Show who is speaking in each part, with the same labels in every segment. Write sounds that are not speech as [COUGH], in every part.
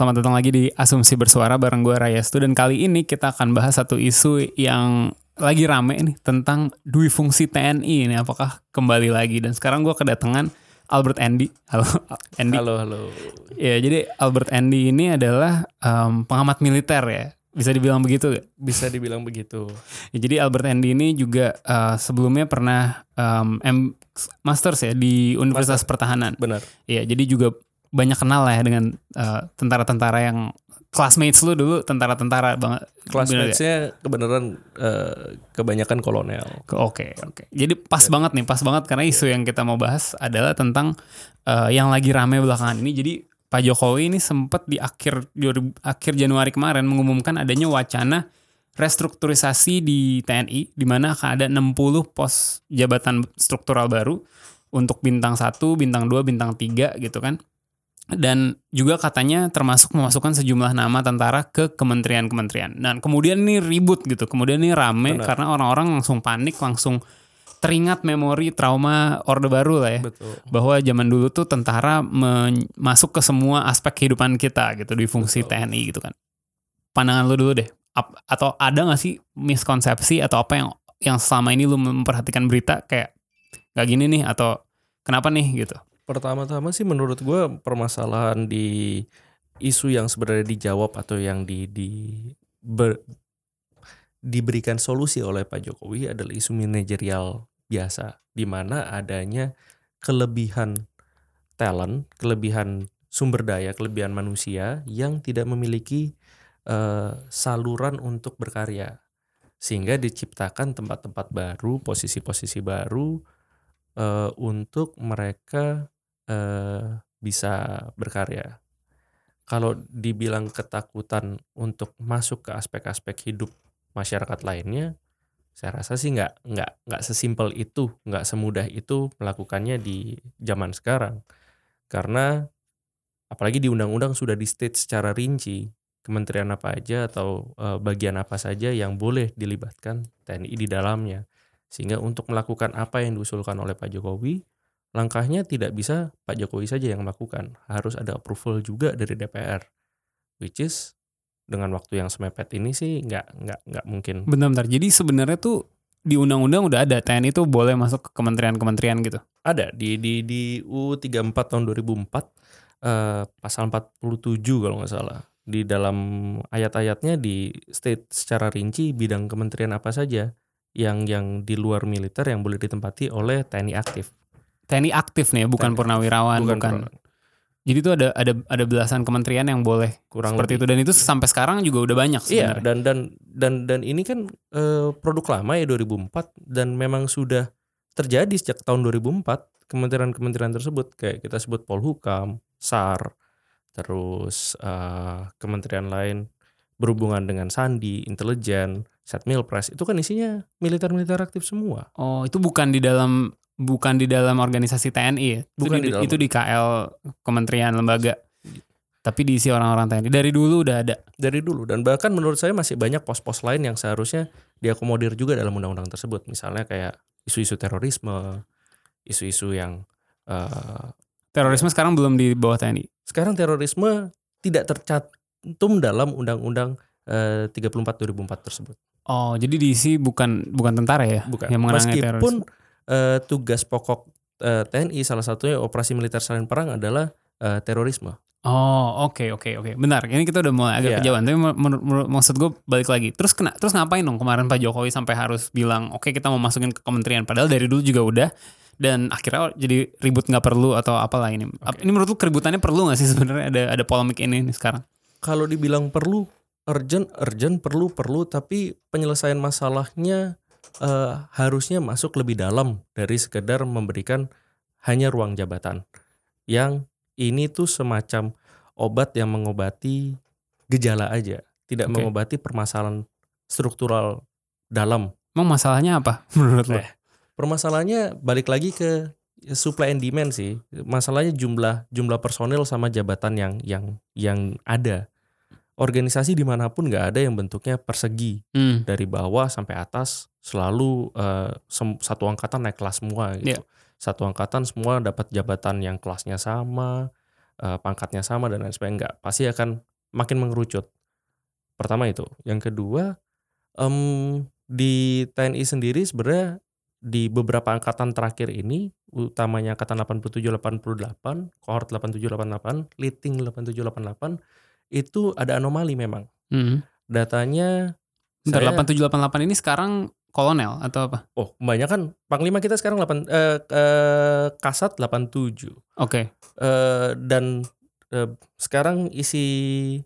Speaker 1: Selamat datang lagi di Asumsi Bersuara bareng gue Raya Stu dan kali ini kita akan bahas satu isu yang lagi rame nih tentang dui fungsi TNI ini apakah kembali lagi dan sekarang gue kedatangan Albert Andy. Halo [LAUGHS] Andy.
Speaker 2: Halo, halo.
Speaker 1: Ya jadi Albert Andy ini adalah um, pengamat militer ya. Bisa dibilang begitu gak?
Speaker 2: Bisa dibilang begitu.
Speaker 1: Ya, jadi Albert Andy ini juga uh, sebelumnya pernah um, M Masters ya di Universitas Pertahanan.
Speaker 2: Benar.
Speaker 1: Iya, jadi juga banyak kenal lah ya dengan uh, tentara-tentara yang classmates lu dulu tentara-tentara banget.
Speaker 2: Classmates-nya kebenaran eh, kebanyakan kolonel.
Speaker 1: Oke, oke. Jadi pas banget nih, pas banget karena isu yang kita mau bahas adalah tentang uh, yang lagi rame belakangan ini. Jadi Pak Jokowi ini sempat di akhir 2000 akhir Januari kemarin mengumumkan adanya wacana restrukturisasi di TNI di mana akan ada 60 pos jabatan struktural baru untuk bintang 1, bintang 2, bintang 3 gitu kan dan juga katanya termasuk memasukkan sejumlah nama tentara ke kementerian-kementerian. Dan kemudian ini ribut gitu, kemudian ini rame
Speaker 2: Benar.
Speaker 1: karena orang-orang langsung panik, langsung teringat memori trauma Orde Baru lah ya.
Speaker 2: Betul.
Speaker 1: Bahwa zaman dulu tuh tentara masuk ke semua aspek kehidupan kita gitu di fungsi
Speaker 2: Betul.
Speaker 1: TNI gitu kan. Pandangan lu dulu deh. Ap- atau ada gak sih miskonsepsi atau apa yang yang selama ini lu memperhatikan berita kayak gak gini nih atau kenapa nih gitu.
Speaker 2: Pertama-tama sih menurut gue permasalahan di isu yang sebenarnya dijawab atau yang di, di ber- diberikan solusi oleh Pak Jokowi adalah isu manajerial biasa di mana adanya kelebihan talent, kelebihan sumber daya, kelebihan manusia yang tidak memiliki eh, saluran untuk berkarya. Sehingga diciptakan tempat-tempat baru, posisi-posisi baru eh, untuk mereka eh, bisa berkarya. Kalau dibilang ketakutan untuk masuk ke aspek-aspek hidup masyarakat lainnya, saya rasa sih nggak nggak nggak sesimpel itu, nggak semudah itu melakukannya di zaman sekarang. Karena apalagi di undang-undang sudah di state secara rinci kementerian apa aja atau eh, bagian apa saja yang boleh dilibatkan TNI di dalamnya. Sehingga untuk melakukan apa yang diusulkan oleh Pak Jokowi, langkahnya tidak bisa Pak Jokowi saja yang melakukan, harus ada approval juga dari DPR. Which is dengan waktu yang semepet ini sih nggak nggak nggak mungkin.
Speaker 1: Bentar-bentar. Jadi sebenarnya tuh di undang-undang udah ada TNI itu boleh masuk ke kementerian-kementerian gitu.
Speaker 2: Ada di di di U 34 tahun 2004 eh, pasal 47 kalau nggak salah. Di dalam ayat-ayatnya di state secara rinci bidang kementerian apa saja yang yang di luar militer yang boleh ditempati oleh TNI aktif.
Speaker 1: TNI aktif nih, ya, bukan
Speaker 2: TNI
Speaker 1: purnawirawan, bukan.
Speaker 2: pernah-
Speaker 1: Jadi itu ada ada ada belasan kementerian yang boleh
Speaker 2: kurang
Speaker 1: seperti
Speaker 2: lebih.
Speaker 1: itu dan itu sampai sekarang juga udah banyak
Speaker 2: Iya,
Speaker 1: sebenarnya.
Speaker 2: dan dan dan dan ini kan eh, produk lama ya 2004 dan memang sudah terjadi sejak tahun 2004 kementerian-kementerian tersebut kayak kita sebut Polhukam, SAR, terus eh, kementerian lain berhubungan dengan sandi, intelijen, Setmilpres itu kan isinya militer-militer aktif semua.
Speaker 1: Oh, itu bukan di dalam bukan di dalam organisasi TNI ya. Itu
Speaker 2: Bukan
Speaker 1: di,
Speaker 2: di dalam.
Speaker 1: itu di KL kementerian lembaga. Tapi diisi orang-orang TNI. Dari dulu udah ada.
Speaker 2: dari dulu dan bahkan menurut saya masih banyak pos-pos lain yang seharusnya diakomodir juga dalam undang-undang tersebut misalnya kayak isu-isu terorisme isu-isu yang eh,
Speaker 1: Terorisme sekarang belum di bawah TNI.
Speaker 2: sekarang terorisme tidak tercantum dalam undang-undang eh, 34 2004 tersebut
Speaker 1: Oh, jadi diisi bukan bukan tentara ya
Speaker 2: bukan
Speaker 1: yang mengenai
Speaker 2: meskipun
Speaker 1: terorisme.
Speaker 2: Eh, tugas pokok eh, TNI salah satunya operasi militer selain perang adalah eh, terorisme
Speaker 1: Oh, oke oke oke. Benar. Ini kita udah mulai agak
Speaker 2: Iya.
Speaker 1: kejauhan. Tapi menur- menur- maksud gue balik lagi. Terus kena terus ngapain dong kemarin Pak Jokowi sampai harus bilang, "Oke, kita mau masukin ke kementerian." Padahal dari dulu juga udah dan akhirnya jadi ribut nggak perlu atau apalah ini. Ap- Ini menurut lu keributannya perlu nggak sih sebenarnya ada ada polemik ini nih sekarang?
Speaker 2: kalau dibilang perlu urgent urgent perlu perlu tapi penyelesaian masalahnya eh, harusnya masuk lebih dalam dari sekedar memberikan hanya ruang jabatan. Yang ini tuh semacam obat yang mengobati gejala aja, tidak
Speaker 1: Oke.
Speaker 2: mengobati permasalahan struktural dalam.
Speaker 1: Emang masalahnya apa [LAUGHS] menurut lo?
Speaker 2: Eh, Permasalahannya balik lagi ke supply and demand sih. Masalahnya jumlah jumlah personil sama jabatan yang yang yang ada. Organisasi di mana pun nggak ada yang bentuknya persegi
Speaker 1: Hmm,
Speaker 2: dari bawah sampai atas selalu sem- satu angkatan naik kelas semua gitu. Satu angkatan semua dapat jabatan yang kelasnya sama, eh, pangkatnya sama dan lain sebagainya. Enggak, pasti akan makin mengerucut. Pertama itu. Yang kedua, em, di TNI sendiri sebenarnya di beberapa angkatan terakhir ini, utamanya angkatan 87-88, kohort 87-88, leading 87-88, itu ada anomali memang.
Speaker 1: hmm.
Speaker 2: Datanya
Speaker 1: Bentar,
Speaker 2: saya-
Speaker 1: 8788 ini sekarang kolonel atau apa?
Speaker 2: Oh, kebanyakan panglima kita sekarang 8 eh, eh, kasat 87.
Speaker 1: Oke.
Speaker 2: Eh, dan eh, sekarang isi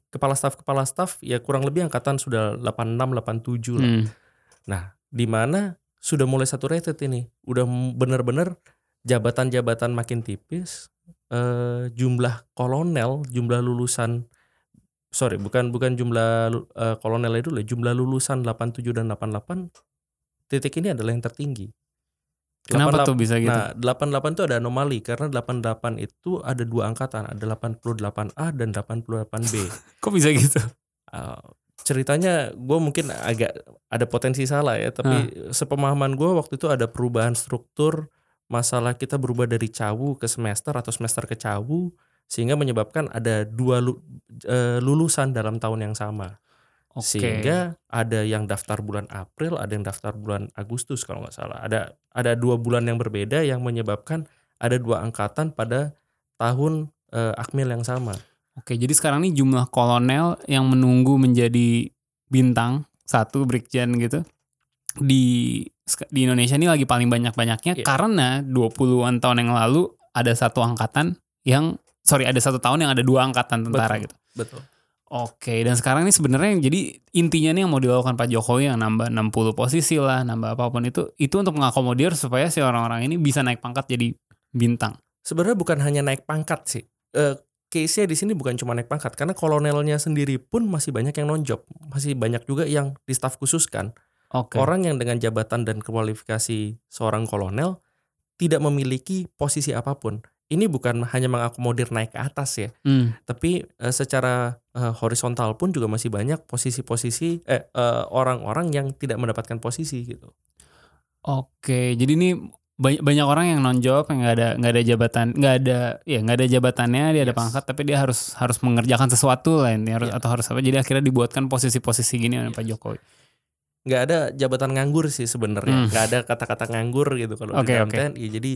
Speaker 2: kepala staf kepala staf ya kurang lebih angkatan sudah 86 87 lah.
Speaker 1: Hmm.
Speaker 2: Di mana sudah mulai saturated ini. Udah benar-benar jabatan-jabatan makin tipis. eh, jumlah kolonel, jumlah lulusan sorry, bukan bukan jumlah eh, kolonel itu dulu, jumlah lulusan 87 dan 88 titik ini adalah yang tertinggi.
Speaker 1: Kenapa
Speaker 2: 88
Speaker 1: tuh bisa gitu?
Speaker 2: Nah, 88 itu ada anomali karena 88 itu ada dua angkatan, ada 88A dan 88B. [LAUGHS]
Speaker 1: Kok bisa gitu?
Speaker 2: Uh, ceritanya gue mungkin agak ada potensi salah ya, tapi sepemahaman gue waktu itu ada perubahan struktur masalah kita berubah dari cawu ke semester atau semester ke cawu sehingga menyebabkan ada dua eh, lulusan dalam tahun yang sama.
Speaker 1: Oke.
Speaker 2: Sehingga ada yang daftar bulan April, ada yang daftar bulan Agustus kalau nggak salah. Ada ada dua bulan yang berbeda yang menyebabkan ada dua angkatan pada tahun eh, akmil yang sama.
Speaker 1: Oke, jadi sekarang ini jumlah kolonel yang menunggu menjadi bintang satu brigjen gitu di di Indonesia ini lagi paling banyak-banyaknya
Speaker 2: Iya.
Speaker 1: karena 20-an tahun yang lalu ada satu angkatan yang sorry ada satu tahun yang ada dua angkatan tentara
Speaker 2: Betul.
Speaker 1: gitu.
Speaker 2: Betul.
Speaker 1: Oke, dan sekarang ini sebenarnya yang jadi intinya nih yang mau dilakukan Pak Jokowi yang nambah 60 posisi lah, nambah apa pun itu, itu untuk mengakomodir supaya si orang-orang ini bisa naik pangkat jadi bintang.
Speaker 2: Sebenarnya bukan hanya naik pangkat sih. Eh case-nya di sini bukan cuma naik pangkat karena kolonelnya sendiri pun masih banyak yang non-job, masih banyak juga yang di staf khusus kan.
Speaker 1: Oke.
Speaker 2: Orang yang dengan jabatan dan kualifikasi seorang kolonel tidak memiliki posisi apa pun. Ini bukan hanya mengakomodir naik ke atas ya,
Speaker 1: Hmm.
Speaker 2: tapi eh, secara eh, horizontal pun juga masih banyak posisi-posisi eh eh, orang-orang yang tidak mendapatkan posisi gitu.
Speaker 1: Oke, jadi ini banyak, banyak orang yang non job yang nggak ada nggak ada jabatan nggak ada ya nggak ada jabatannya dia ada
Speaker 2: Yes.
Speaker 1: pangkat tapi dia harus harus mengerjakan sesuatu lain harus
Speaker 2: Iya.
Speaker 1: atau harus apa jadi akhirnya dibuatkan posisi-posisi gini oleh Pak Jokowi.
Speaker 2: nggak ada jabatan nganggur sih sebenarnya
Speaker 1: Hmm.
Speaker 2: nggak ada kata-kata nganggur gitu kalau
Speaker 1: Oke,
Speaker 2: di dalam
Speaker 1: oke.
Speaker 2: TNI jadi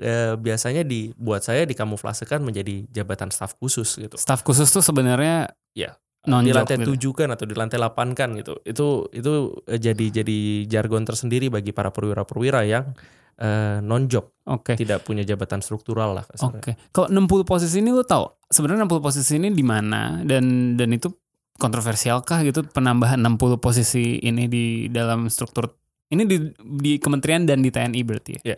Speaker 2: eh, biasanya dibuat saya dikamuflasekan menjadi jabatan staf khusus gitu
Speaker 1: Staf khusus tuh sebenarnya
Speaker 2: Iya.
Speaker 1: non
Speaker 2: di lantai
Speaker 1: gitu.
Speaker 2: tujuh kan atau di lantai delapan kan gitu itu itu eh, jadi jadi jargon tersendiri bagi para perwira-perwira yang non job
Speaker 1: Oke.
Speaker 2: tidak punya jabatan struktural lah.
Speaker 1: Oke. Kalau 60 posisi ini lu tahu sebenarnya 60 posisi ini di mana dan dan itu kontroversialkah gitu penambahan 60 posisi ini di dalam struktur ini di di kementerian dan di TNI berarti ya?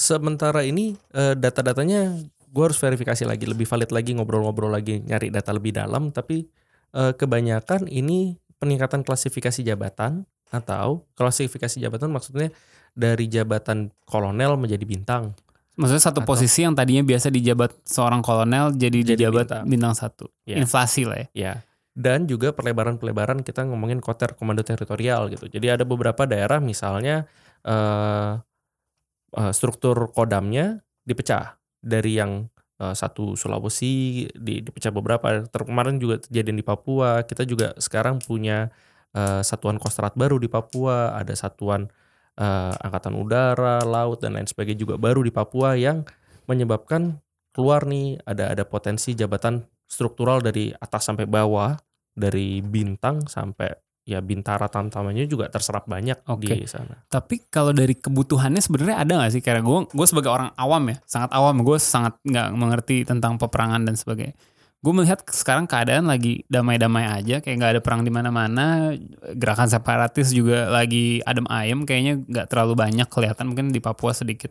Speaker 2: Sementara ini eh, data-datanya gue harus verifikasi lagi lebih valid lagi ngobrol-ngobrol lagi nyari data lebih dalam tapi eh, kebanyakan ini peningkatan klasifikasi jabatan atau klasifikasi jabatan maksudnya dari jabatan kolonel menjadi bintang
Speaker 1: Maksudnya satu
Speaker 2: Atau-
Speaker 1: posisi yang tadinya biasa dijabat seorang kolonel jadi,
Speaker 2: Jadi
Speaker 1: dijabat
Speaker 2: bintang.
Speaker 1: bintang, satu.
Speaker 2: Ya.
Speaker 1: Inflasi lah ya.
Speaker 2: ya dan juga perlebaran-perlebaran kita ngomongin koter komando teritorial gitu jadi ada beberapa daerah misalnya eh, eh, struktur kodamnya dipecah dari yang eh, satu Sulawesi di, dipecah beberapa. Ter kemarin juga kejadian di Papua. Kita juga sekarang punya eh, satuan kostrat baru di Papua. Ada satuan eh, angkatan udara laut dan lain sebagainya juga baru di Papua yang menyebabkan keluar nih. Ada ada potensi jabatan struktural dari atas sampai bawah dari bintang sampai ya bintara tamtamannya juga terserap banyak
Speaker 1: Oke.
Speaker 2: di sana.
Speaker 1: Tapi kalau dari kebutuhannya sebenarnya ada nggak sih? Karena gue gue sebagai orang awam ya, sangat awam, gue sangat nggak mengerti tentang peperangan dan sebagainya. gue melihat sekarang keadaan lagi damai-damai aja kayak nggak ada perang di mana-mana gerakan separatis juga lagi adem ayem kayaknya nggak terlalu banyak kelihatan mungkin di Papua sedikit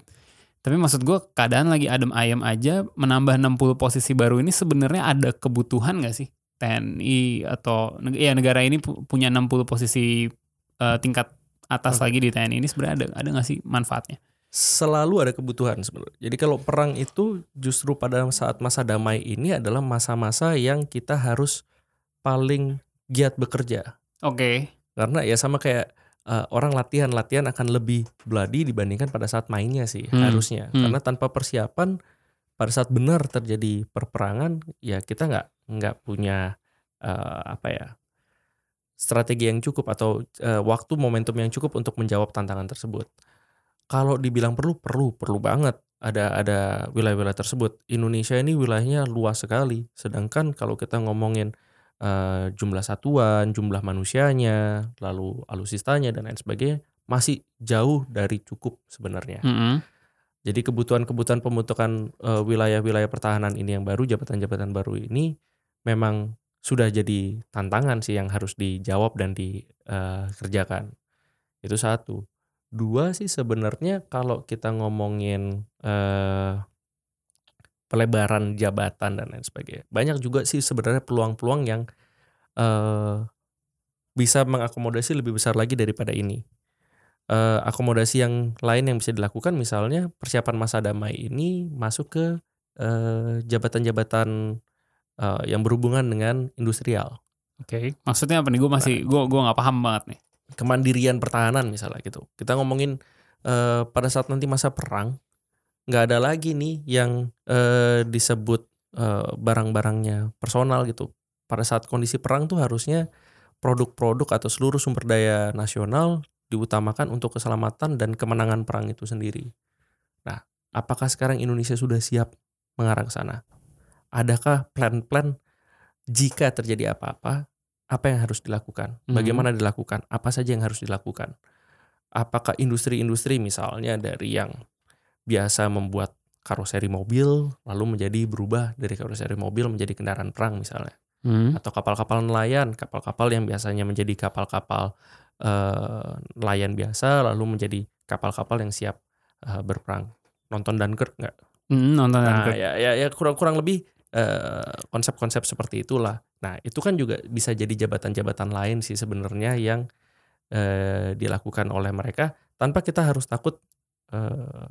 Speaker 1: tapi maksud gue keadaan lagi adem ayem aja menambah 60 posisi baru ini sebenarnya ada kebutuhan nggak sih TNI atau ya negara ini pu- punya 60 posisi eh, tingkat atas
Speaker 2: Oke.
Speaker 1: lagi di TNI ini sebenarnya ada ada nggak sih manfaatnya
Speaker 2: selalu ada kebutuhan sebenarnya. Jadi kalau perang itu justru pada saat masa damai ini adalah masa-masa yang kita harus paling giat bekerja.
Speaker 1: oke
Speaker 2: Karena ya sama kayak uh, orang latihan, latihan akan lebih bloody dibandingkan pada saat mainnya sih
Speaker 1: Hmm,
Speaker 2: harusnya.
Speaker 1: hmm.
Speaker 2: Karena tanpa persiapan pada saat benar terjadi perperangan ya kita nggak nggak punya uh, apa ya strategi yang cukup atau uh, waktu momentum yang cukup untuk menjawab tantangan tersebut. Kalau dibilang perlu, perlu, perlu banget. Ada ada wilayah-wilayah tersebut. Indonesia ini wilayahnya luas sekali. Sedangkan kalau kita ngomongin eh, jumlah satuan, jumlah manusianya, lalu alusistanya dan lain sebagainya, masih jauh dari cukup sebenarnya.
Speaker 1: Mm-mm.
Speaker 2: Jadi kebutuhan-kebutuhan pembentukan eh, wilayah-wilayah pertahanan ini yang baru, jabatan-jabatan baru ini memang sudah jadi tantangan sih yang harus dijawab dan dikerjakan. Itu satu. Dua sih sebenarnya kalau kita ngomongin eh, pelebaran jabatan dan lain sebagainya, banyak juga sih sebenarnya peluang-peluang yang eh, bisa mengakomodasi lebih besar lagi daripada ini. Eh, akomodasi yang lain yang bisa dilakukan misalnya persiapan masa damai ini masuk ke eh, jabatan-jabatan eh, yang berhubungan dengan industrial,
Speaker 1: Oke, maksudnya apa nih? Gue masih, gue gue nggak paham banget nih.
Speaker 2: kemandirian pertahanan misalnya gitu. Kita ngomongin eh, pada saat nanti masa perang nggak ada lagi nih yang eh, disebut eh, barang-barangnya personal gitu. Pada saat kondisi perang tuh harusnya produk-produk atau seluruh sumber daya nasional diutamakan untuk keselamatan dan kemenangan perang itu sendiri. Nah, apakah sekarang Indonesia sudah siap mengarah ke sana? Adakah plan-plan jika terjadi apa-apa, apa yang harus dilakukan?
Speaker 1: Mhm.
Speaker 2: Bagaimana dilakukan? Apa saja yang harus dilakukan? Apakah industri-industri misalnya dari yang biasa membuat karoseri mobil lalu menjadi berubah dari karoseri mobil menjadi kendaraan perang misalnya?
Speaker 1: Hmm.
Speaker 2: atau kapal-kapal nelayan, kapal-kapal yang biasanya menjadi kapal-kapal eh, nelayan biasa lalu menjadi kapal-kapal yang siap eh, berperang. Nonton Dunkirk nggak?
Speaker 1: Hmm, nonton
Speaker 2: Nah,
Speaker 1: Dunkirk.
Speaker 2: ya, ya, ya kurang-kurang lebih eh, konsep-konsep seperti itulah. Nah, itu kan juga bisa jadi jabatan-jabatan lain sih sebenarnya yang eh, dilakukan oleh mereka tanpa kita harus takut. eh,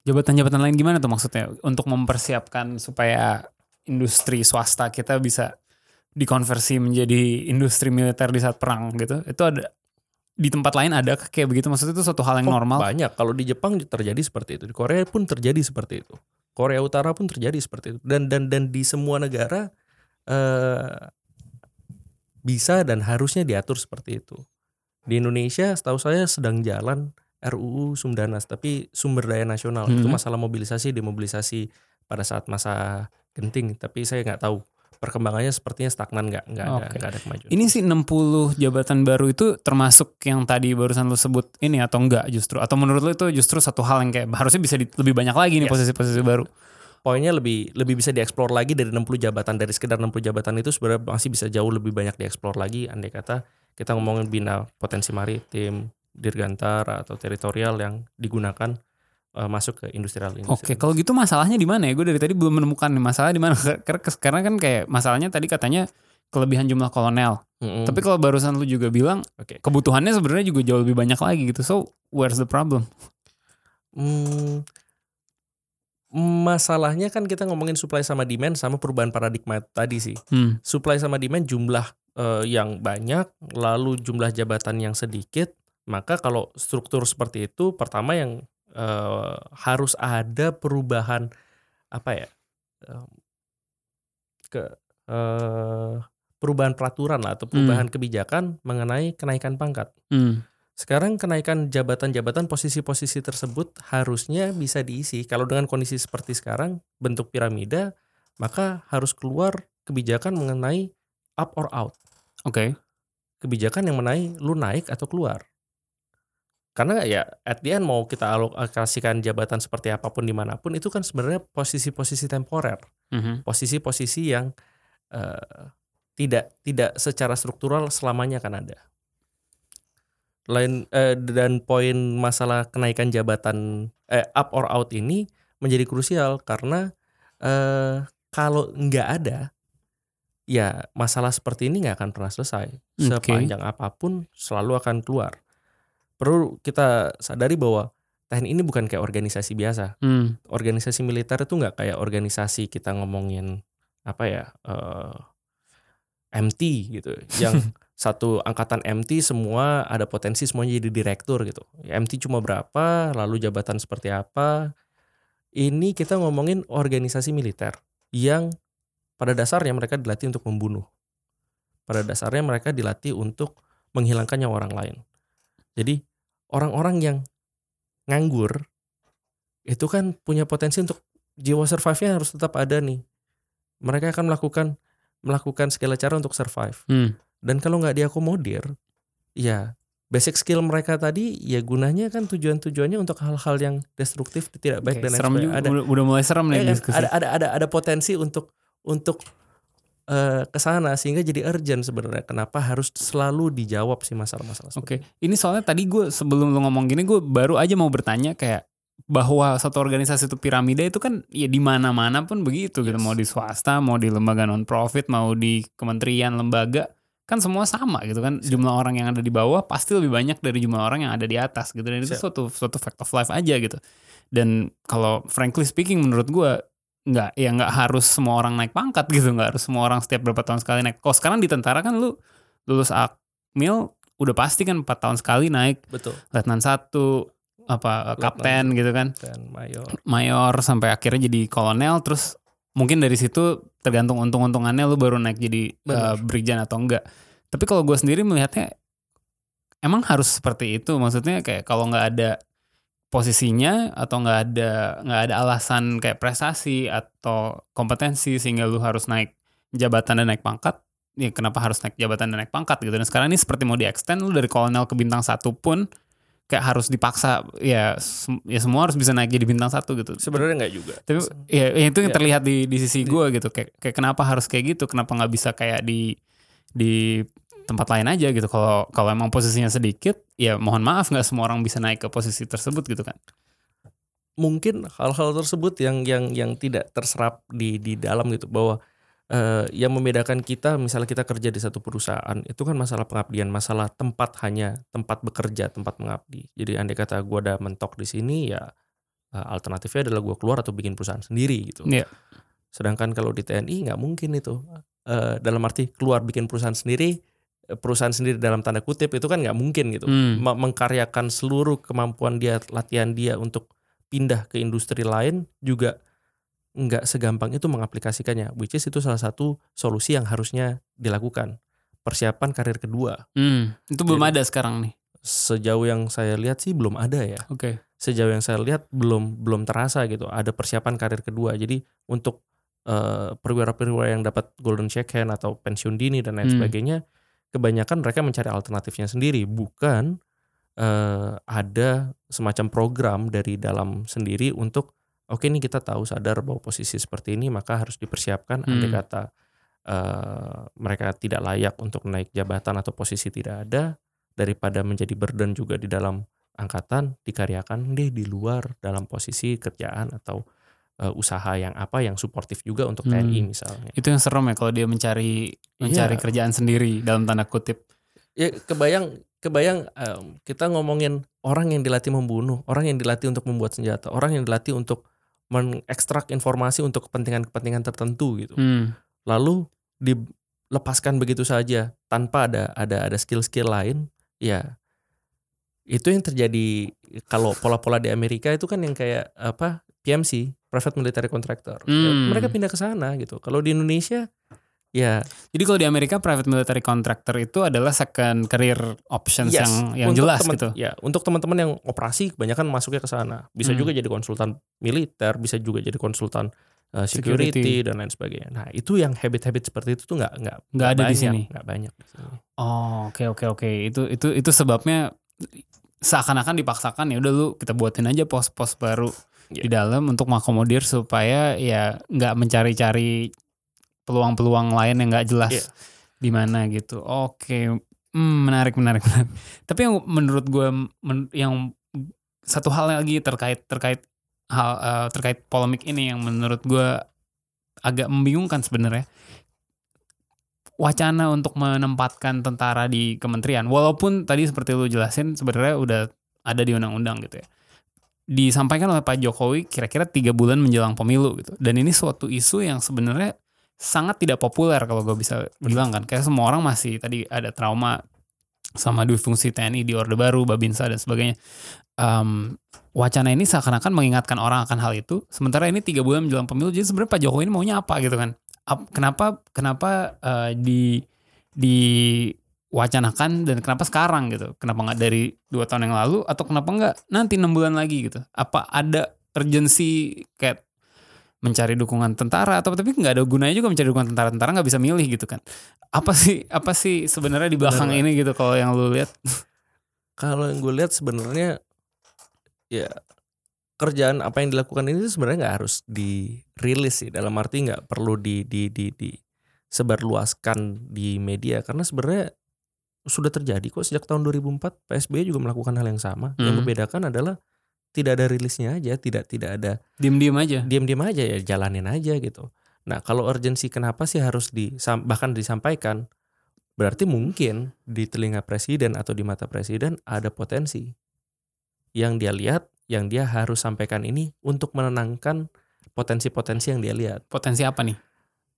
Speaker 1: Jabatan-jabatan lain gimana tuh maksudnya untuk mempersiapkan supaya industri swasta kita bisa dikonversi menjadi industri militer di saat perang gitu. Itu ada di tempat lain ada kayak begitu maksudnya itu suatu hal yang
Speaker 2: oh,
Speaker 1: normal.
Speaker 2: Banyak. Kalau di Jepang terjadi seperti itu, di Korea pun terjadi seperti itu. Korea Utara pun terjadi seperti itu. Dan dan dan di semua negara eh, bisa dan harusnya diatur seperti itu. Di Indonesia, setahu saya sedang jalan RUU Sumdanas, tapi sumber daya nasional itu
Speaker 1: Mhm.
Speaker 2: masalah mobilisasi, demobilisasi pada saat masa genting. Tapi saya nggak tahu perkembangannya sepertinya stagnan nggak nggak ada
Speaker 1: Oke.
Speaker 2: nggak ada kemajuan.
Speaker 1: Ini sih 60 jabatan baru itu termasuk yang tadi barusan lu sebut ini atau enggak justru atau menurut lu itu justru satu hal yang kayak harusnya bisa di- lebih banyak lagi nih
Speaker 2: Yes.
Speaker 1: posisi-posisi baru.
Speaker 2: poinnya lebih lebih bisa dieksplor lagi dari 60 jabatan dari sekedar 60 jabatan itu sebenarnya masih bisa jauh lebih banyak dieksplor lagi andai kata kita ngomongin bina potensi maritim dirgantara atau teritorial yang digunakan eh, masuk ke industrial
Speaker 1: Oke, kalau gitu masalahnya di mana ya? Gue dari tadi belum menemukan nih masalah di mana. Karena, kan kayak masalahnya tadi katanya kelebihan jumlah kolonel.
Speaker 2: Mm-mm.
Speaker 1: Tapi kalau barusan lu juga bilang
Speaker 2: Oke.
Speaker 1: kebutuhannya sebenarnya juga jauh lebih banyak lagi gitu. So, where's the problem?
Speaker 2: Hmm, masalahnya kan kita ngomongin supply sama demand sama perubahan paradigma tadi sih
Speaker 1: Hmm.
Speaker 2: supply sama demand jumlah eh, yang banyak lalu jumlah jabatan yang sedikit maka kalau struktur seperti itu pertama yang eh, harus ada perubahan apa ya ke eh, perubahan peraturan lah atau perubahan kebijakan mengenai kenaikan pangkat
Speaker 1: Hmm.
Speaker 2: sekarang kenaikan jabatan-jabatan posisi-posisi tersebut harusnya bisa diisi. Kalau dengan kondisi seperti sekarang, bentuk piramida, maka harus keluar kebijakan mengenai up or out.
Speaker 1: Oke.
Speaker 2: Kebijakan yang mengenai lu naik atau keluar. Karena ya at the end mau kita alokasikan jabatan seperti apa pun di mana pun itu kan sebenarnya posisi-posisi temporer.
Speaker 1: Mhm.
Speaker 2: Posisi-posisi yang eh, tidak tidak secara struktural selamanya akan ada. Lain eh, dan poin masalah kenaikan jabatan eh, up or out ini menjadi krusial karena eh, kalau nggak ada ya masalah seperti ini nggak akan pernah selesai
Speaker 1: Oke.
Speaker 2: sepanjang apa pun selalu akan keluar. Perlu kita sadari bahwa TNI ini bukan kayak organisasi biasa.
Speaker 1: Hmm.
Speaker 2: Organisasi militer itu nggak kayak organisasi kita ngomongin apa ya eh, MT gitu, [LAUGHS] yang satu angkatan MT semua ada potensi semuanya jadi direktur gitu. MT cuma berapa, lalu jabatan seperti apa. Ini kita ngomongin organisasi militer yang pada dasarnya mereka dilatih untuk membunuh. Pada dasarnya mereka dilatih untuk menghilangkan nyawa orang lain. Jadi orang-orang yang nganggur itu kan punya potensi untuk jiwa survive-nya harus tetap ada nih. Mereka akan melakukan melakukan segala cara untuk survive.
Speaker 1: Hmm.
Speaker 2: Dan kalau nggak diakomodir, ya basic skill mereka tadi ya gunanya kan tujuan-tujuannya untuk hal-hal yang destruktif, tidak baik
Speaker 1: Oke,
Speaker 2: dan lain sebagainya. Ada
Speaker 1: Udah, mulai serem nih
Speaker 2: ya kan?
Speaker 1: diskusi.
Speaker 2: ada ada ada ada potensi untuk untuk eh ke sana sehingga jadi urgent sebenarnya. Kenapa harus selalu dijawab sih masalah-masalah
Speaker 1: Oke,
Speaker 2: seperti
Speaker 1: ini soalnya tadi gue sebelum lu ngomong gini gue baru aja mau bertanya kayak bahwa satu organisasi itu piramida itu kan ya di mana-mana pun begitu gitu
Speaker 2: Yes.
Speaker 1: mau di swasta mau di lembaga non profit mau di kementerian lembaga kan semua sama gitu kan jumlah orang yang ada di bawah pasti lebih banyak dari jumlah orang yang ada di atas gitu dan itu
Speaker 2: Siap.
Speaker 1: suatu suatu fact of life aja gitu dan kalau frankly speaking menurut gue nggak ya nggak harus semua orang naik pangkat gitu nggak harus semua orang setiap berapa tahun sekali naik kalau sekarang di tentara kan lu lulus akmil udah pasti kan empat tahun sekali naik
Speaker 2: Betul.
Speaker 1: letnan satu apa
Speaker 2: Letnan
Speaker 1: kapten gitu kan
Speaker 2: Dan mayor.
Speaker 1: mayor sampai akhirnya jadi kolonel terus mungkin dari situ tergantung untung-untungannya lu baru naik jadi
Speaker 2: Benar.
Speaker 1: uh, brigjen atau enggak tapi kalau gue sendiri melihatnya emang harus seperti itu maksudnya kayak kalau nggak ada posisinya atau nggak ada nggak ada alasan kayak prestasi atau kompetensi sehingga lu harus naik jabatan dan naik pangkat? Ya kenapa harus naik jabatan dan naik pangkat gitu? Dan sekarang ini seperti mau di extend lu dari kolonel ke bintang satu pun kayak harus dipaksa ya sem- ya semua harus bisa naik jadi bintang satu gitu.
Speaker 2: Sebenarnya nggak juga.
Speaker 1: tapi ya, ya itu yang
Speaker 2: Ya.
Speaker 1: terlihat di di sisi gue gitu. Kayak kayak kenapa harus kayak gitu? Kenapa nggak bisa kayak di di tempat lain aja gitu. Kalau kalau emang posisinya sedikit ya mohon maaf nggak semua orang bisa naik ke posisi tersebut gitu kan.
Speaker 2: Mungkin hal-hal tersebut yang yang yang tidak terserap di di dalam gitu. Bahwa eh, yang membedakan kita misalnya kita kerja di satu perusahaan itu kan masalah pengabdian. Masalah tempat hanya tempat bekerja tempat mengabdi. Jadi andai kata gua ada mentok di sini ya eh, alternatifnya adalah gua keluar atau bikin perusahaan sendiri gitu.
Speaker 1: Iya.
Speaker 2: sedangkan kalau di TNI nggak mungkin itu. Eh, dalam arti keluar bikin perusahaan sendiri perusahaan sendiri dalam tanda kutip itu kan nggak mungkin gitu.
Speaker 1: Hmm.
Speaker 2: Me- mengkaryakan seluruh kemampuan dia latihan dia untuk pindah ke industri lain juga nggak segampang itu mengaplikasikannya which is itu salah satu solusi yang harusnya dilakukan. Persiapan karir kedua.
Speaker 1: Hmm, itu belum
Speaker 2: Jadi-
Speaker 1: ada sekarang nih?
Speaker 2: Sejauh yang saya lihat sih belum ada ya.
Speaker 1: Oke.
Speaker 2: Sejauh yang saya lihat belum belum terasa gitu ada persiapan karir kedua. Jadi untuk eh, perwira-perwira yang dapat golden check hand atau pensiun dini dan lain
Speaker 1: Hmm.
Speaker 2: sebagainya kebanyakan mereka mencari alternatifnya sendiri bukan eh, ada semacam program dari dalam sendiri untuk oke nih kita tahu sadar bahwa posisi seperti ini maka harus dipersiapkan andai
Speaker 1: Hmm.
Speaker 2: kata eh, mereka tidak layak untuk naik jabatan atau posisi tidak ada daripada menjadi burden juga di dalam angkatan dikaryakan deh di luar dalam posisi kerjaan atau eh, usaha yang apa yang suportif juga untuk
Speaker 1: Hmm.
Speaker 2: TNI misalnya.
Speaker 1: itu yang serem ya kalau dia mencari mencari
Speaker 2: Iya.
Speaker 1: kerjaan sendiri dalam tanda kutip
Speaker 2: Ya kebayang kebayang em, kita ngomongin orang yang dilatih membunuh, orang yang dilatih untuk membuat senjata, orang yang dilatih untuk mengekstrak informasi untuk kepentingan-kepentingan tertentu gitu.
Speaker 1: hmm.
Speaker 2: Lalu dilepaskan begitu saja tanpa ada ada ada skill-skill lain, ya itu yang terjadi kalau pola-pola di Amerika itu kan yang kayak apa PMC private military contractor Ya,
Speaker 1: Hmm.
Speaker 2: mereka pindah ke sana gitu kalau di Indonesia ya
Speaker 1: jadi kalau di Amerika private military contractor itu adalah second career options
Speaker 2: Yes,
Speaker 1: yang yang
Speaker 2: untuk
Speaker 1: jelas
Speaker 2: temen-
Speaker 1: gitu
Speaker 2: ya untuk teman-teman yang operasi kebanyakan masuknya ke sana bisa
Speaker 1: Hmm.
Speaker 2: juga jadi konsultan militer bisa juga jadi konsultan uh,
Speaker 1: Security.
Speaker 2: security, dan lain sebagainya nah itu yang habit-habit seperti itu tuh nggak nggak
Speaker 1: Nggak ada di
Speaker 2: banyak,
Speaker 1: sini?
Speaker 2: nggak banyak di sini
Speaker 1: Oh oke oke oke itu itu itu sebabnya seakan-akan dipaksakan ya udah lu kita buatin aja pos-pos baru
Speaker 2: Iya.
Speaker 1: di dalam untuk mengakomodir supaya ya nggak mencari-cari peluang-peluang lain yang nggak jelas
Speaker 2: Iya.
Speaker 1: di mana gitu. Oke, Hmm, menarik, menarik, menarik. Tapi yang menurut gue men- yang satu hal lagi terkait terkait hal eh, terkait polemik ini yang menurut gue agak membingungkan sebenarnya wacana untuk menempatkan tentara di kementerian walaupun tadi seperti lu jelasin sebenarnya udah ada di undang-undang gitu ya disampaikan oleh Pak Jokowi kira-kira tiga bulan menjelang pemilu gitu dan ini suatu isu yang sebenarnya sangat tidak populer kalau gue bisa bilang kan kayak semua orang masih tadi ada trauma sama dua fungsi TNI di Orde Baru, Babinsa dan sebagainya. Em, wacana ini seakan-akan mengingatkan orang akan hal itu. Sementara ini tiga bulan menjelang pemilu, jadi sebenarnya Pak Jokowi ini maunya apa gitu kan? Ap- kenapa kenapa eh, di diwacanakan dan kenapa sekarang gitu? Kenapa nggak dari dua tahun yang lalu atau kenapa nggak nanti enam bulan lagi gitu? Apa ada urgensi kayak mencari dukungan tentara atau tapi nggak ada gunanya juga mencari dukungan tentara tentara nggak bisa milih gitu kan apa sih apa sih sebenarnya di belakang
Speaker 2: Bener,
Speaker 1: ini gitu kalau yang lu lihat
Speaker 2: Kalau yang gue lihat sebenarnya ya kerjaan apa yang dilakukan ini sebenarnya nggak harus dirilis sih dalam arti nggak perlu di di di di sebarluaskan di media karena sebenarnya sudah terjadi kok sejak tahun 2004 PSBY juga melakukan hal yang sama. Yang
Speaker 1: Hmm.
Speaker 2: membedakan adalah tidak ada rilisnya aja, tidak tidak ada
Speaker 1: diem-diem aja
Speaker 2: diam-diam aja ya jalanin aja gitu. Nah kalau urgensi kenapa sih harus di bahkan disampaikan berarti mungkin di telinga presiden atau di mata presiden ada potensi yang dia lihat yang dia harus sampaikan ini untuk menenangkan potensi-potensi yang dia lihat.
Speaker 1: potensi apa nih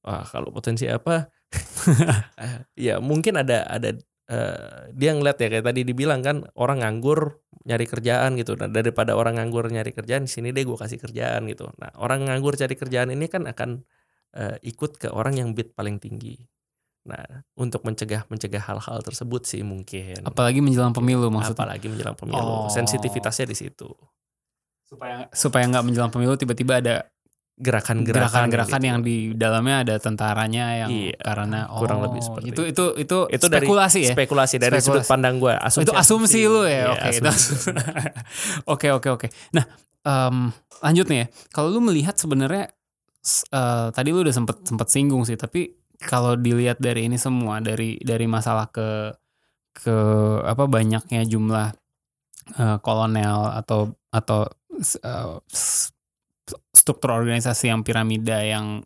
Speaker 2: Wah kalau potensi apa? [LAUGHS] Eh, ya mungkin ada ada eh, dia ngeliat ya kayak tadi dibilang kan orang nganggur nyari kerjaan gitu. Nah daripada orang nganggur nyari kerjaan di sini deh gue kasih kerjaan gitu. Nah orang nganggur cari kerjaan ini kan akan eh, ikut ke orang yang bid paling tinggi. Nah untuk mencegah mencegah hal-hal tersebut sih mungkin.
Speaker 1: apalagi menjelang pemilu maksudnya
Speaker 2: Apalagi menjelang pemilu.
Speaker 1: Oh.
Speaker 2: Sensitivitasnya di situ.
Speaker 1: Supaya supaya nggak menjelang pemilu tiba-tiba ada
Speaker 2: Gerakan-gerakan
Speaker 1: gerakan-gerakan
Speaker 2: gitu.
Speaker 1: yang di dalamnya ada tentaranya yang
Speaker 2: Iya,
Speaker 1: karena oh,
Speaker 2: kurang lebih seperti
Speaker 1: itu itu itu
Speaker 2: Itu dari
Speaker 1: spekulasi ya
Speaker 2: spekulasi dari sudut
Speaker 1: Spekulasi.
Speaker 2: pandang gue.
Speaker 1: itu asumsi lu ya
Speaker 2: Iya,
Speaker 1: oke
Speaker 2: asumsi. [LAUGHS]
Speaker 1: oke oke oke nah em, lanjut nih ya kalau lu melihat sebenarnya eh, tadi lu udah sempet sempet singgung sih tapi kalau dilihat dari ini semua dari dari masalah ke ke apa banyaknya jumlah eh, kolonel atau atau eh, struktur organisasi yang piramida yang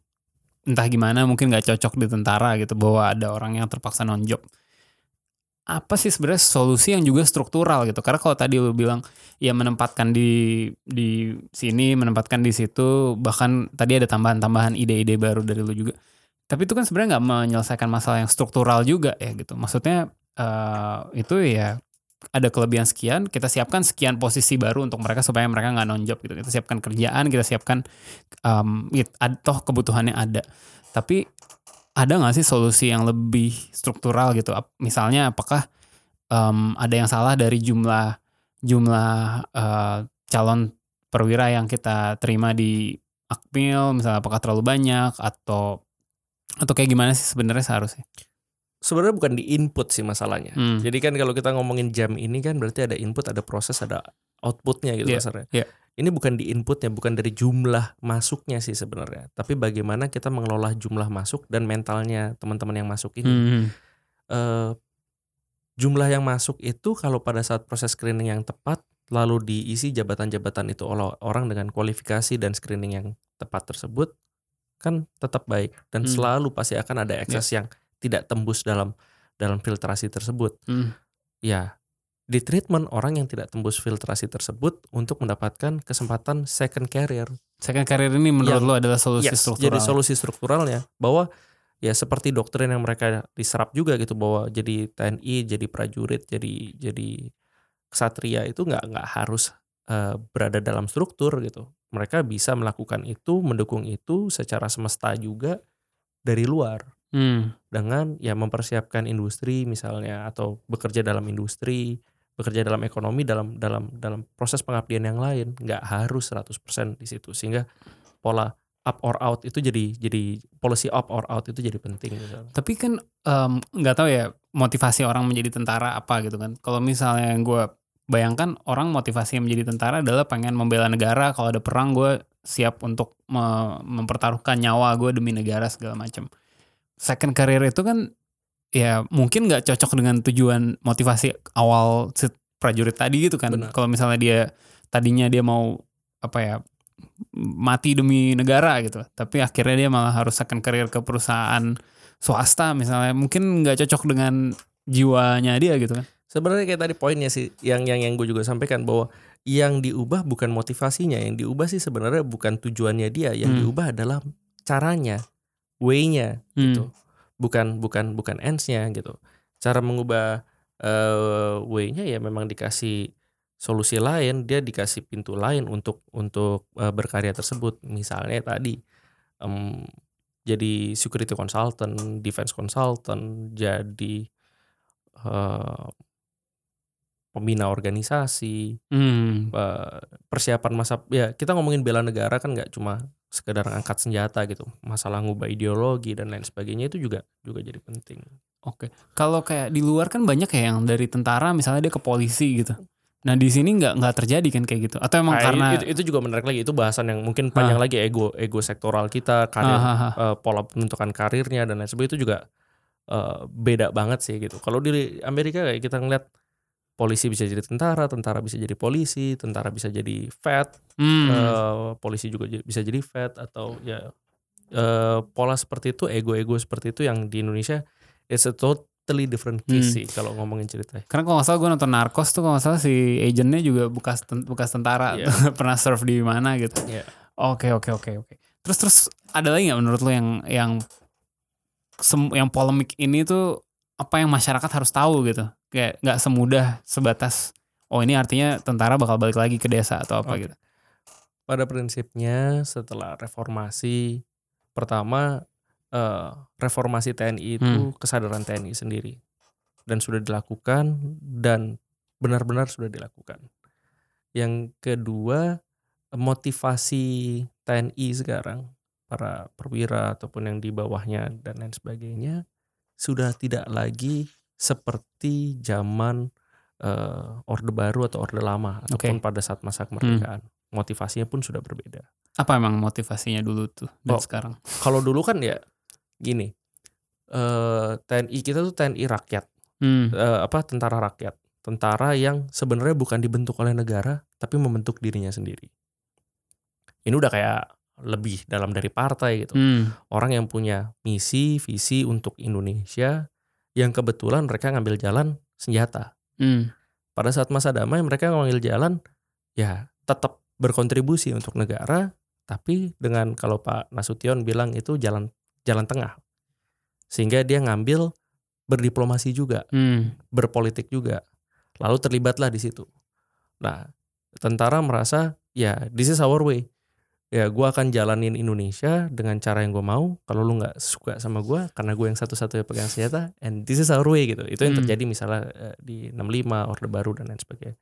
Speaker 1: entah gimana mungkin nggak cocok di tentara gitu bahwa ada orang yang terpaksa nonjob apa sih sebenarnya solusi yang juga struktural gitu? Karena kalau tadi lu bilang ya menempatkan di di sini menempatkan di situ bahkan tadi ada tambahan-tambahan ide-ide baru dari lu juga. Tapi itu kan sebenarnya nggak menyelesaikan masalah yang struktural juga ya gitu. Maksudnya eh, itu ya ada kelebihan sekian kita siapkan sekian posisi baru untuk mereka supaya mereka nggak nonjob gitu. Kita siapkan kerjaan kita siapkan um, it- ad- toh kebutuhannya ada. Tapi ada nggak sih solusi yang lebih struktural gitu? Misalnya apakah em, ada yang salah dari jumlah jumlah eh, calon perwira yang kita terima di akmil? Misalnya apakah terlalu banyak atau atau kayak gimana sih sebenarnya seharusnya
Speaker 2: sebenarnya bukan di input sih masalahnya.
Speaker 1: Hmm.
Speaker 2: Jadi kan kalau kita ngomongin jam ini kan berarti ada input, ada proses, ada outputnya gitu
Speaker 1: Iya,
Speaker 2: kasarnya.
Speaker 1: iya.
Speaker 2: Ini bukan di inputnya, bukan dari jumlah masuknya sih sebenarnya, tapi bagaimana kita mengelola jumlah masuk dan mentalnya teman-teman yang masuk ini.
Speaker 1: Hmm.
Speaker 2: Eh, jumlah yang masuk itu kalau pada saat proses screening yang tepat, lalu diisi jabatan-jabatan itu oleh orang dengan kualifikasi dan screening yang tepat tersebut, kan tetap baik dan
Speaker 1: Hmm.
Speaker 2: selalu pasti akan ada ekses yang tidak tembus dalam dalam filtrasi tersebut.
Speaker 1: Hmm.
Speaker 2: Ya, di treatment orang yang tidak tembus filtrasi tersebut untuk mendapatkan kesempatan second career.
Speaker 1: second career ini menurut
Speaker 2: Yang-
Speaker 1: lo adalah solusi
Speaker 2: Yes,
Speaker 1: struktural
Speaker 2: jadi solusi strukturalnya bahwa ya seperti doktrin yang mereka diserap juga gitu bahwa jadi TNI, jadi prajurit, jadi jadi ksatria itu nggak nggak harus eh, berada dalam struktur gitu. Mereka bisa melakukan itu, mendukung itu secara semesta juga dari luar
Speaker 1: Hmm.
Speaker 2: dengan ya mempersiapkan industri misalnya atau bekerja dalam industri, bekerja dalam ekonomi dalam dalam dalam proses pengabdian yang lain, nggak harus 100% di situ sehingga pola up or out itu jadi jadi policy up or out itu jadi penting misalnya.
Speaker 1: Tapi kan nggak tahu ya motivasi orang menjadi tentara apa gitu kan. Kalau misalnya yang gue bayangkan orang motivasi menjadi tentara adalah pengen membela negara. Kalau ada perang gue siap untuk me- mempertaruhkan nyawa gue demi negara segala macam. Second career itu kan ya mungkin nggak cocok dengan tujuan motivasi awal si prajurit tadi gitu kan. Kalau misalnya dia tadinya dia mau apa ya mati demi negara gitu, tapi akhirnya dia malah harus second career ke perusahaan swasta misalnya, mungkin nggak cocok dengan jiwanya dia gitu kan.
Speaker 2: Sebenarnya kayak tadi poinnya sih yang yang yang gue juga sampaikan bahwa yang diubah bukan motivasinya, yang diubah sih sebenarnya bukan tujuannya dia, yang
Speaker 1: Hmm.
Speaker 2: diubah adalah caranya, way-nya
Speaker 1: Hmm.
Speaker 2: gitu. Bukan bukan bukan ends-nya gitu. Cara mengubah eh way-nya ya memang dikasih solusi lain, dia dikasih pintu lain untuk untuk eh, berkarya tersebut. Misalnya tadi em, jadi security consultant, defense consultant, jadi eh, pembina organisasi,
Speaker 1: Hmm.
Speaker 2: persiapan masa ya kita ngomongin bela negara kan nggak cuma sekedar angkat senjata gitu masalah ngubah ideologi dan lain sebagainya itu juga juga jadi penting
Speaker 1: Oke. Kalau kayak di luar kan banyak ya yang dari tentara misalnya dia ke polisi gitu. Nah di sini nggak nggak terjadi kan kayak gitu. Atau emang
Speaker 2: Nah,
Speaker 1: karena
Speaker 2: itu, itu juga menarik lagi itu bahasan yang mungkin panjang lagi ego ego sektoral kita karir
Speaker 1: Ah, ah, ah.
Speaker 2: eh, pola penentukan karirnya dan lain sebagainya itu juga eh, beda banget sih gitu kalau di Amerika kayak kita ngeliat polisi bisa jadi tentara tentara bisa jadi polisi tentara bisa jadi vet
Speaker 1: Hmm.
Speaker 2: eh, polisi juga bisa jadi vet atau ya eh, pola seperti itu ego-ego seperti itu yang di Indonesia it's a totally different case
Speaker 1: Hmm.
Speaker 2: sih kalau ngomongin cerita
Speaker 1: Karena kalau nggak salah gue nonton Narcos tuh kalau nggak salah si agentnya juga bekas bekas tentara
Speaker 2: Iya. [LAUGHS]
Speaker 1: pernah serve di mana gitu.
Speaker 2: Iya.
Speaker 1: Oke oke oke oke. Terus terus ada lagi nggak menurut lo yang yang sem- yang polemik ini tuh apa yang masyarakat harus tahu gitu? Kayak nggak semudah sebatas oh ini artinya tentara bakal balik lagi ke desa atau apa
Speaker 2: Oke.
Speaker 1: gitu.
Speaker 2: pada prinsipnya setelah reformasi pertama eh, reformasi TNI itu kesadaran TNI sendiri dan sudah dilakukan dan benar-benar sudah dilakukan. Yang kedua motivasi TNI sekarang para perwira ataupun yang di bawahnya dan lain sebagainya sudah tidak lagi seperti zaman eh, orde baru atau orde lama ataupun pada saat masa kemerdekaan. Motivasinya pun sudah berbeda.
Speaker 1: Apa emang motivasinya dulu tuh dan
Speaker 2: Oh.
Speaker 1: sekarang? [LAUGHS]
Speaker 2: Kalau dulu kan ya gini, eh, TNI kita tuh TNI rakyat,
Speaker 1: Hmm.
Speaker 2: eh, apa tentara rakyat, tentara yang sebenarnya bukan dibentuk oleh negara tapi membentuk dirinya sendiri. Ini udah kayak lebih dalam dari partai gitu.
Speaker 1: Hmm.
Speaker 2: Orang yang punya misi, visi untuk Indonesia yang kebetulan mereka ngambil jalan senjata.
Speaker 1: Hmm.
Speaker 2: Pada saat masa damai mereka ngambil jalan ya tetap berkontribusi untuk negara tapi dengan kalau Pak Nasution bilang itu jalan jalan tengah. Sehingga dia ngambil berdiplomasi juga,
Speaker 1: Hmm.
Speaker 2: berpolitik juga. Lalu terlibatlah di situ. Nah, tentara merasa ya this is our way. Ya gue akan jalanin Indonesia dengan cara yang gue mau. Kalau lu nggak suka sama gue, karena gue yang satu-satunya pegang senjata, and this is our way gitu. Itu yang
Speaker 1: Hmm.
Speaker 2: terjadi misalnya eh, di 65, Orde Baru dan lain sebagainya.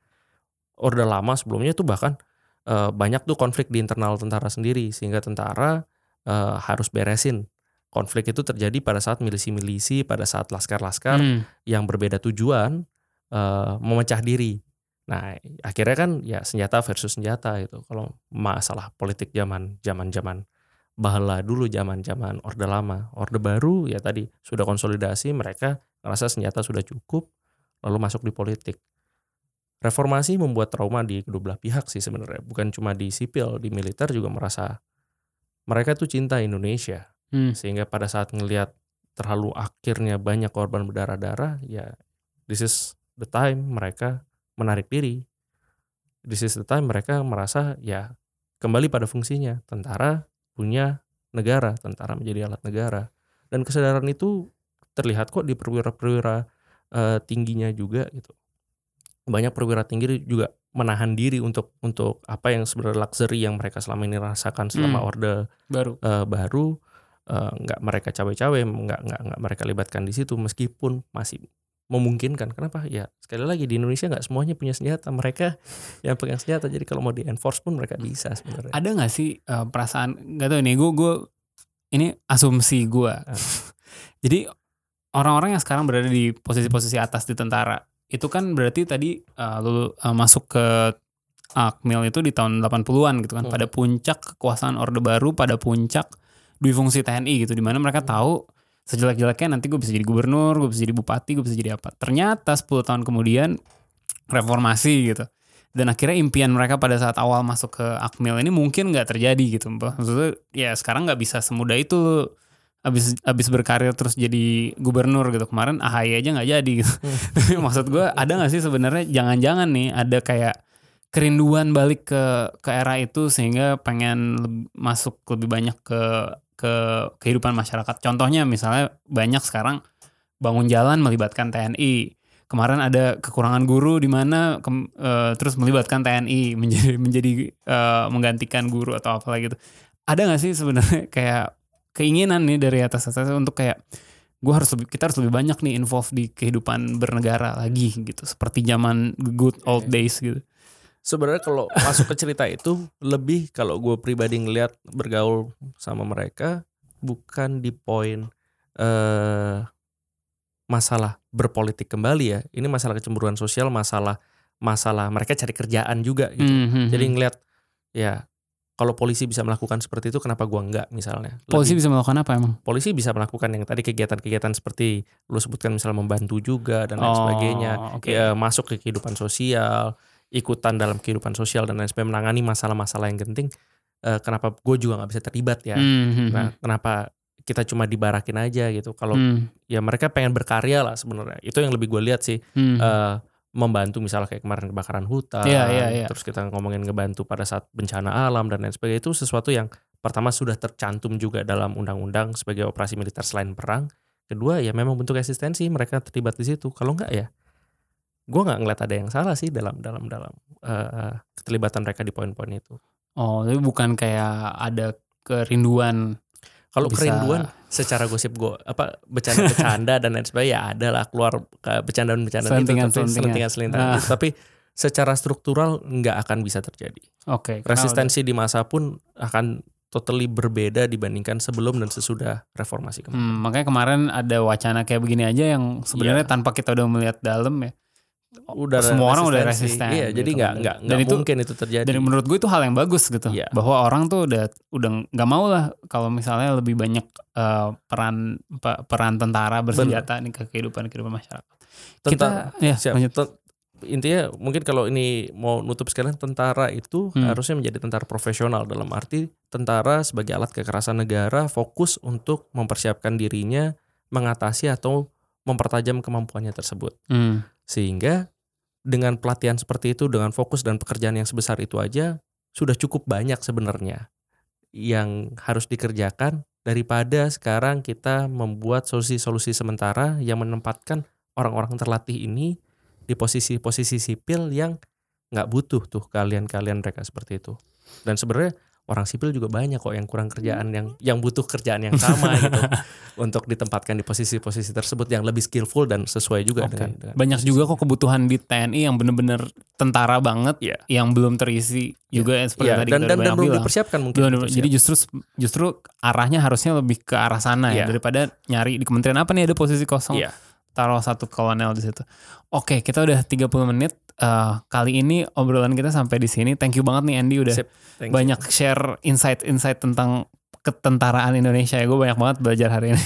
Speaker 2: Orde Lama sebelumnya itu bahkan eh, banyak tuh konflik di internal tentara sendiri, sehingga tentara eh, harus beresin. Konflik itu terjadi pada saat milisi-milisi, pada saat laskar-laskar
Speaker 1: Hmm.
Speaker 2: yang berbeda tujuan eh, memecah diri. Nah, akhirnya kan ya senjata versus senjata gitu. Kalau masalah politik zaman zaman zaman bahala dulu zaman zaman orde lama, orde baru ya tadi sudah konsolidasi mereka ngerasa senjata sudah cukup lalu masuk di politik. Reformasi membuat trauma di kedua belah pihak sih sebenarnya, bukan cuma di sipil, di militer juga merasa mereka tuh cinta Indonesia
Speaker 1: Hmm.
Speaker 2: sehingga pada saat ngelihat terlalu akhirnya banyak korban berdarah-darah ya this is the time mereka menarik diri. This is the time mereka merasa ya kembali pada fungsinya. Tentara punya negara tentara menjadi alat negara. Dan kesadaran itu terlihat kok di perwira-perwira eh, tingginya juga gitu. Banyak perwira tinggi juga menahan diri untuk untuk apa yang sebenarnya luxury yang mereka selama ini rasakan selama
Speaker 1: Hmm.
Speaker 2: orde
Speaker 1: Baru.
Speaker 2: eh, baru eh, nggak mereka cawe-cawe nggak nggak nggak mereka libatkan di situ. Meskipun masih memungkinkan kenapa ya sekali lagi di Indonesia nggak semuanya punya senjata mereka yang pegang senjata jadi kalau mau di enforce pun mereka bisa sebenarnya
Speaker 1: Ada nggak sih eh, perasaan nggak tahu nih gue gue ini asumsi gue.
Speaker 2: Ah. [LAUGHS]
Speaker 1: Jadi orang-orang yang sekarang berada di posisi-posisi atas di tentara itu kan berarti tadi eh, lu eh, masuk ke Akmil itu di tahun 80-an gitu kan
Speaker 2: Hmm.
Speaker 1: pada puncak kekuasaan Orde Baru pada puncak dui fungsi TNI gitu di mana mereka
Speaker 2: Hmm.
Speaker 1: tahu sejelek-jeleknya nanti gue bisa jadi gubernur, gue bisa jadi bupati, gue bisa jadi apa. Ternyata 10 tahun kemudian reformasi gitu. Dan akhirnya impian mereka pada saat awal masuk ke Akmil ini mungkin nggak terjadi gitu. Maksudnya ya sekarang nggak bisa semudah itu abis abis berkarir terus jadi gubernur gitu kemarin AHY aja nggak jadi gitu. [LAUGHS] Maksud gue ada nggak sih sebenarnya jangan-jangan nih ada kayak kerinduan balik ke ke era itu sehingga pengen leb- masuk lebih banyak ke ke kehidupan masyarakat. Contohnya misalnya banyak sekarang bangun jalan melibatkan TNI. Kemarin ada kekurangan guru di mana kem- eh, terus melibatkan TNI [LAUGHS] menjadi menjadi eh, menggantikan guru atau apa gitu. Ada nggak sih sebenarnya [LAUGHS] kayak keinginan nih dari atas atas untuk kayak gue harus lebih kita harus lebih banyak nih involve di kehidupan bernegara lagi gitu seperti zaman good old days gitu.
Speaker 2: Sebenarnya kalau masuk ke cerita itu lebih kalau gue pribadi ngelihat bergaul sama mereka bukan di poin eh masalah berpolitik kembali ya ini masalah kecemburuan sosial masalah masalah mereka cari kerjaan juga gitu
Speaker 1: Mhm.
Speaker 2: jadi ngelihat ya kalau polisi bisa melakukan seperti itu kenapa gua enggak misalnya
Speaker 1: polisi
Speaker 2: Lebih-
Speaker 1: bisa melakukan apa emang?
Speaker 2: polisi bisa melakukan yang tadi kegiatan-kegiatan seperti lu sebutkan misalnya membantu juga dan lain
Speaker 1: Oh,
Speaker 2: sebagainya
Speaker 1: oke.
Speaker 2: ya masuk ke kehidupan sosial ikutan dalam kehidupan sosial dan lain sebagainya menangani masalah-masalah yang genting Eh, kenapa gue juga nggak bisa terlibat ya
Speaker 1: Mhm.
Speaker 2: nah kenapa kita cuma dibarakin aja gitu kalau
Speaker 1: Hmm,
Speaker 2: ya mereka pengen berkarya lah sebenarnya itu yang lebih gue lihat sih
Speaker 1: hmm.
Speaker 2: eh, membantu misalnya kayak kemarin kebakaran hutan
Speaker 1: Iya, iya, iya.
Speaker 2: terus kita ngomongin ngebantu pada saat bencana alam dan lain sebagainya itu sesuatu yang pertama sudah tercantum juga dalam undang-undang sebagai operasi militer selain perang kedua ya memang bentuk eksistensi mereka terlibat di situ kalau enggak ya gue nggak ngeliat ada yang salah sih dalam dalam dalam eh, keterlibatan mereka di poin-poin itu
Speaker 1: Oh, tapi bukan kayak ada kerinduan.
Speaker 2: kalau
Speaker 1: Bisa-
Speaker 2: kerinduan secara gosip gue apa bercanda-bercanda dan lain sebagainya ya ada lah keluar ke bercandaan-bercandaan itu tapi
Speaker 1: selentingan.
Speaker 2: selentingan-selentingan
Speaker 1: Nah.
Speaker 2: gitu. tapi secara struktural nggak akan bisa terjadi
Speaker 1: Oke. karena
Speaker 2: resistensi di masa pun akan totally berbeda dibandingkan sebelum dan sesudah reformasi kemarin.
Speaker 1: Hmm, makanya kemarin ada wacana kayak begini aja yang sebenarnya
Speaker 2: Iya.
Speaker 1: tanpa kita udah melihat dalam ya.
Speaker 2: Udah
Speaker 1: semua orang udah resisten.
Speaker 2: Iya, jadi
Speaker 1: gitu.
Speaker 2: nggak nggak nggak
Speaker 1: itu-
Speaker 2: mungkin itu terjadi.
Speaker 1: Dan menurut gue itu hal yang bagus gitu.
Speaker 2: Iya.
Speaker 1: Bahwa orang tuh udah udah nggak mau lah kalau misalnya lebih banyak eh, peran pe- peran tentara bersenjata nih ke kehidupan kehidupan masyarakat.
Speaker 2: Tentang-
Speaker 1: kita ya
Speaker 2: Siap.
Speaker 1: lanjut.
Speaker 2: Intinya mungkin kalau ini mau nutup sekalian tentara itu
Speaker 1: Hmm.
Speaker 2: harusnya menjadi tentara profesional dalam arti tentara sebagai alat kekerasan negara fokus untuk mempersiapkan dirinya mengatasi atau mempertajam kemampuannya tersebut.
Speaker 1: Hmm.
Speaker 2: Sehingga dengan pelatihan seperti itu dengan fokus dan pekerjaan yang sebesar itu aja sudah cukup banyak sebenarnya yang harus dikerjakan daripada sekarang kita membuat solusi-solusi sementara yang menempatkan orang-orang terlatih ini di posisi-posisi sipil yang nggak butuh tuh kalian-kalian mereka seperti itu. Dan sebenarnya orang sipil juga banyak kok yang kurang kerjaan yang yang butuh kerjaan yang sama [LAUGHS] gitu untuk ditempatkan di posisi-posisi tersebut yang lebih skillful dan sesuai juga
Speaker 1: Oke.
Speaker 2: dengan, dengan
Speaker 1: Banyak
Speaker 2: posisi.
Speaker 1: juga kok kebutuhan di TNI yang bener-bener tentara banget
Speaker 2: Iya.
Speaker 1: yang belum terisi juga yang seperti
Speaker 2: Iya,
Speaker 1: tadi
Speaker 2: dan dan, dan belum
Speaker 1: bilang.
Speaker 2: dipersiapkan mungkin.
Speaker 1: Belum,
Speaker 2: dipersiapkan.
Speaker 1: jadi justru justru arahnya harusnya lebih ke arah sana ya
Speaker 2: Iya.
Speaker 1: daripada nyari di kementerian apa nih ada posisi kosong
Speaker 2: Iya.
Speaker 1: Taruh satu kolonel di situ. Oke, kita udah 30 menit. Eh, kali ini obrolan kita sampai di sini. Thank you banget nih Andy udah
Speaker 2: Sip, Thank you.
Speaker 1: banyak share insight-insight tentang ketentaraan Indonesia ya. Gue banyak banget belajar hari ini.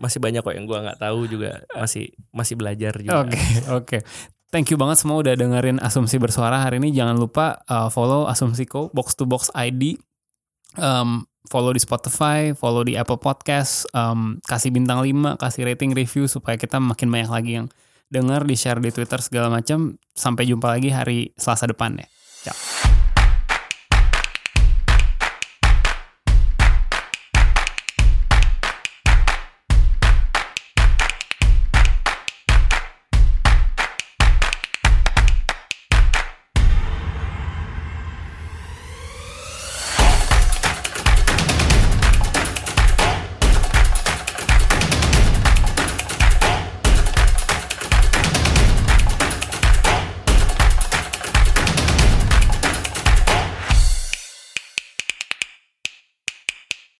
Speaker 2: masih banyak kok yang gua nggak tahu juga masih masih belajar juga.
Speaker 1: Oke, oke. Thank you banget semua udah dengerin Asumsi Bersuara hari ini. Jangan lupa uh, follow Asumsiko Box to Box ID. Um, follow di Spotify, follow di Apple Podcast, um, kasih bintang 5, kasih rating review supaya kita makin banyak lagi yang denger, di share di Twitter segala macam. Sampai jumpa lagi hari Selasa depan ya. Ciao.